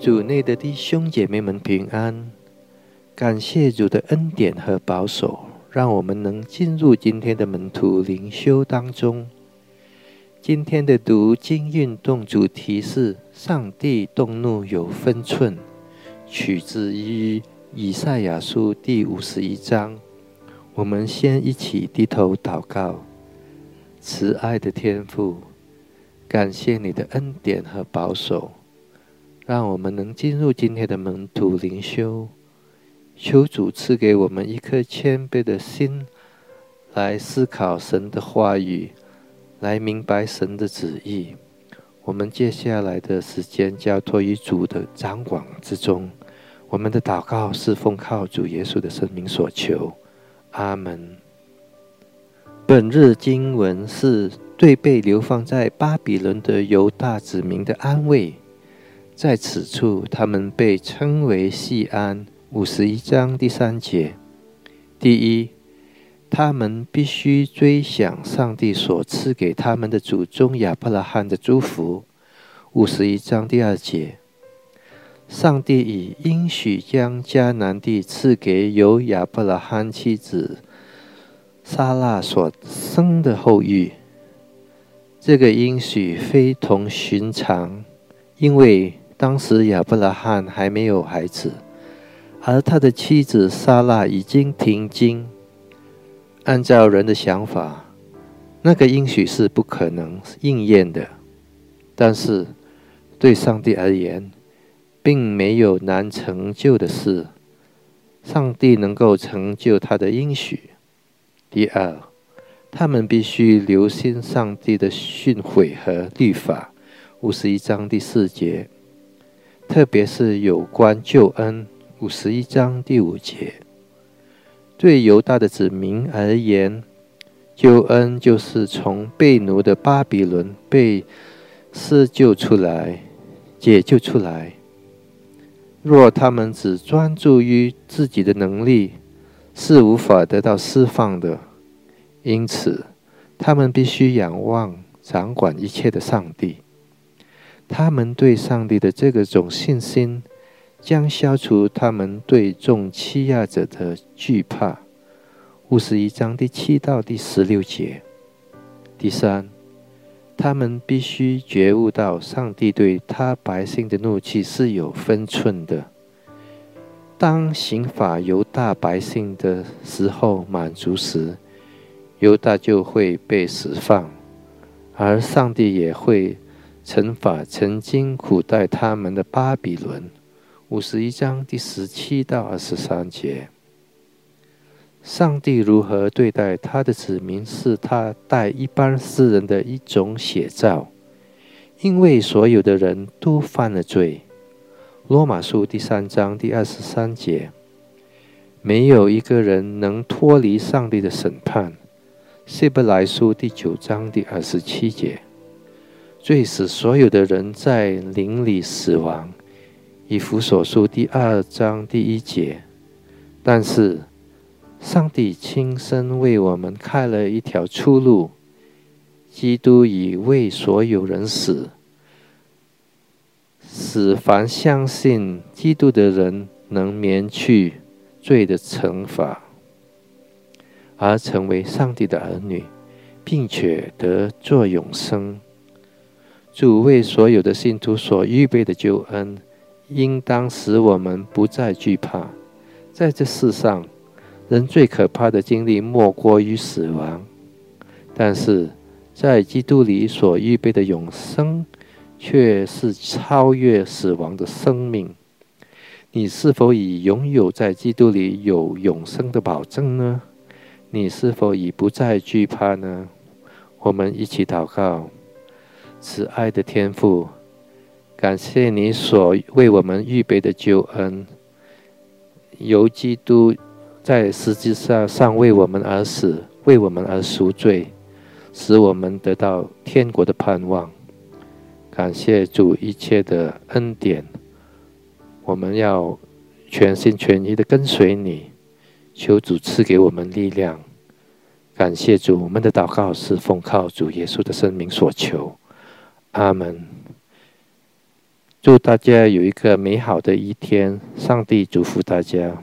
主内的弟兄姐妹们平安，感谢主的恩典和保守，让我们能进入今天的门徒灵修当中。今天的读经运动主题是“上帝动怒有分寸”，取自于以赛亚书第五十一章。我们先一起低头祷告，慈爱的天父，感谢你的恩典和保守，让我们能进入今天的门徒灵修。求主赐给我们一颗谦卑的心，来思考神的话语，来明白神的旨意。我们接下来的时间交托于主的掌管之中。我们的祷告是奉靠主耶稣的圣名所求。阿门。本日经文是对被流放在巴比伦的犹大子民的安慰。在此处，他们被称为细安。五十一章第三节。第一，他们必须追想上帝所赐给他们的祖宗亚伯拉罕的祝福。五十一章第二节。上帝以应许将迦南地赐给由亚伯拉罕妻子撒拉所生的后裔。这个应许非同寻常，因为当时亚伯拉罕还没有孩子，而他的妻子撒拉已经停经。按照人的想法，那个应许是不可能应验的。但是对上帝而言，并没有难成就的事，上帝能够成就他的应许。第二，他们必须留心上帝的训诲和律法，五十一章第四节，特别是有关救恩，五十一章第五节。对犹大的子民而言，救恩就是从被奴的巴比伦被施救出来，解救出来。若他们只专注于自己的能力，是无法得到释放的。因此，他们必须仰望掌管一切的上帝。他们对上帝的这个种信心，将消除他们对众欺压者的惧怕。五十一章第七到第十六节。第三。他们必须觉悟到，上帝对他百姓的怒气是有分寸的。当刑法犹大百姓的时候满足时，犹大就会被释放，而上帝也会惩罚曾经苦待他们的巴比伦。五十一章第十七到二十三节。上帝如何对待他的子民，是他待一般世人的一种写照。因为所有的人都犯了罪。罗马书第三章第二十三节，没有一个人能脱离上帝的审判。希伯来书第九章第二十七节，罪使所有的人在灵里死亡。以弗所书第二章第一节，但是。上帝亲身为我们开了一条出路，基督已为所有人死，使凡相信基督的人能免去罪的惩罚，而成为上帝的儿女，并且得作永生。主为所有的信徒所预备的救恩，应当使我们不再惧怕，在这世上。人最可怕的经历莫过于死亡，但是在基督里所预备的永生，却是超越死亡的生命。你是否已拥有在基督里有永生的保证呢？你是否已不再惧怕呢？我们一起祷告：慈爱的天父，感谢你所为我们预备的救恩，由基督。在实际上上为我们而死，为我们而赎罪，使我们得到天国的盼望。感谢主一切的恩典，我们要全心全意的跟随你，求主赐给我们力量。感谢主，我们的祷告是奉靠主耶稣的圣名所求。阿门。祝大家有一个美好的一天，上帝祝福大家。